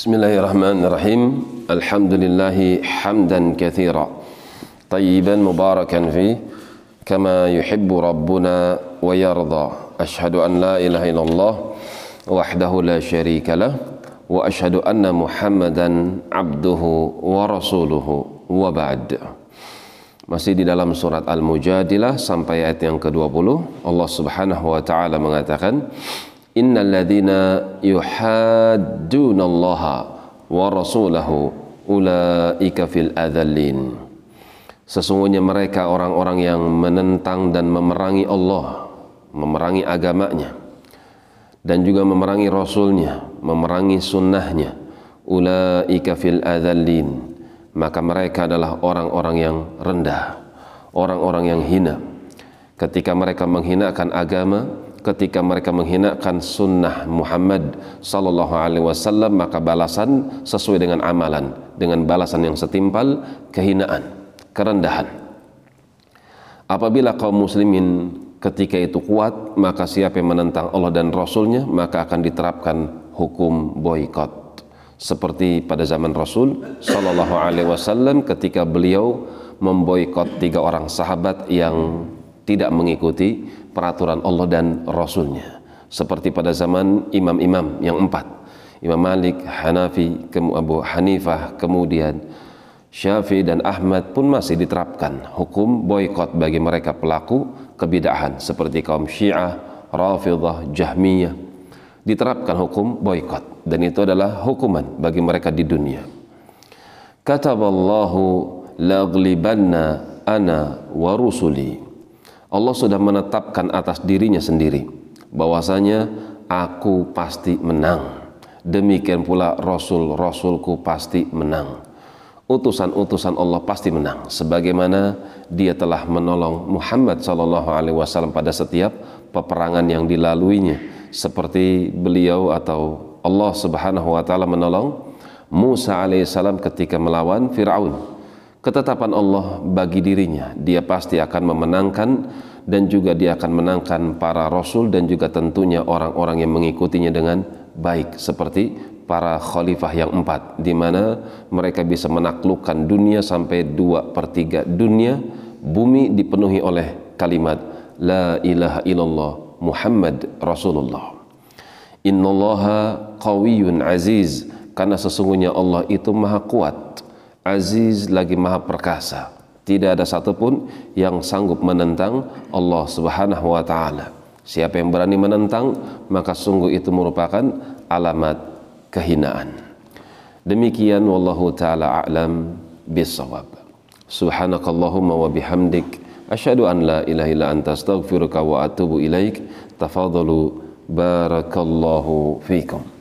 بسم الله الرحمن الرحيم الحمد لله حمدا كثيرا طيبا مباركا فيه كما يحب ربنا ويرضى أشهد أن لا إله إلا الله وحده لا شريك له وأشهد أن محمدا عبده ورسوله وبعد Masih di dalam surat Al-Mujadilah sampai ayat yang ke-20 Allah Subhanahu wa taala mengatakan innal wa rasulahu ulaika fil Sesungguhnya mereka orang-orang yang menentang dan memerangi Allah memerangi agamanya dan juga memerangi rasulnya memerangi sunnahnya. Ulaika fil maka mereka adalah orang-orang yang rendah, orang-orang yang hina. Ketika mereka menghinakan agama, ketika mereka menghinakan sunnah Muhammad sallallahu alaihi wasallam, maka balasan sesuai dengan amalan, dengan balasan yang setimpal kehinaan, kerendahan. Apabila kaum muslimin ketika itu kuat, maka siapa yang menentang Allah dan Rasulnya, maka akan diterapkan hukum boykot seperti pada zaman Rasul Shallallahu Alaihi Wasallam ketika beliau memboikot tiga orang sahabat yang tidak mengikuti peraturan Allah dan Rasulnya seperti pada zaman imam-imam yang empat Imam Malik, Hanafi, Abu Hanifah, kemudian Syafi'i dan Ahmad pun masih diterapkan hukum boykot bagi mereka pelaku kebidahan seperti kaum Syiah, Rafidah, Jahmiyah diterapkan hukum boykot dan itu adalah hukuman bagi mereka di dunia. Kataballahu laglibanna ana wa rusuli. Allah sudah menetapkan atas dirinya sendiri bahwasanya aku pasti menang. Demikian pula rasul-rasulku pasti menang. Utusan-utusan Allah pasti menang sebagaimana dia telah menolong Muhammad sallallahu alaihi wasallam pada setiap peperangan yang dilaluinya seperti beliau atau Allah Subhanahu wa taala menolong Musa alaihissalam ketika melawan Firaun. Ketetapan Allah bagi dirinya, dia pasti akan memenangkan dan juga dia akan menangkan para rasul dan juga tentunya orang-orang yang mengikutinya dengan baik seperti para khalifah yang empat di mana mereka bisa menaklukkan dunia sampai dua per tiga dunia. Bumi dipenuhi oleh kalimat la ilaha illallah Muhammad Rasulullah. Innallaha qawiyyun aziz. Karena sesungguhnya Allah itu maha kuat, aziz lagi maha perkasa. Tidak ada satupun yang sanggup menentang Allah Subhanahu wa taala. Siapa yang berani menentang, maka sungguh itu merupakan alamat kehinaan. Demikian wallahu taala a'lam bisawab. Subhanakallahumma wa bihamdik asyhadu an la ilaha illa anta astaghfiruka wa atubu ilaik. Tafadhalu barakallahu fiikum.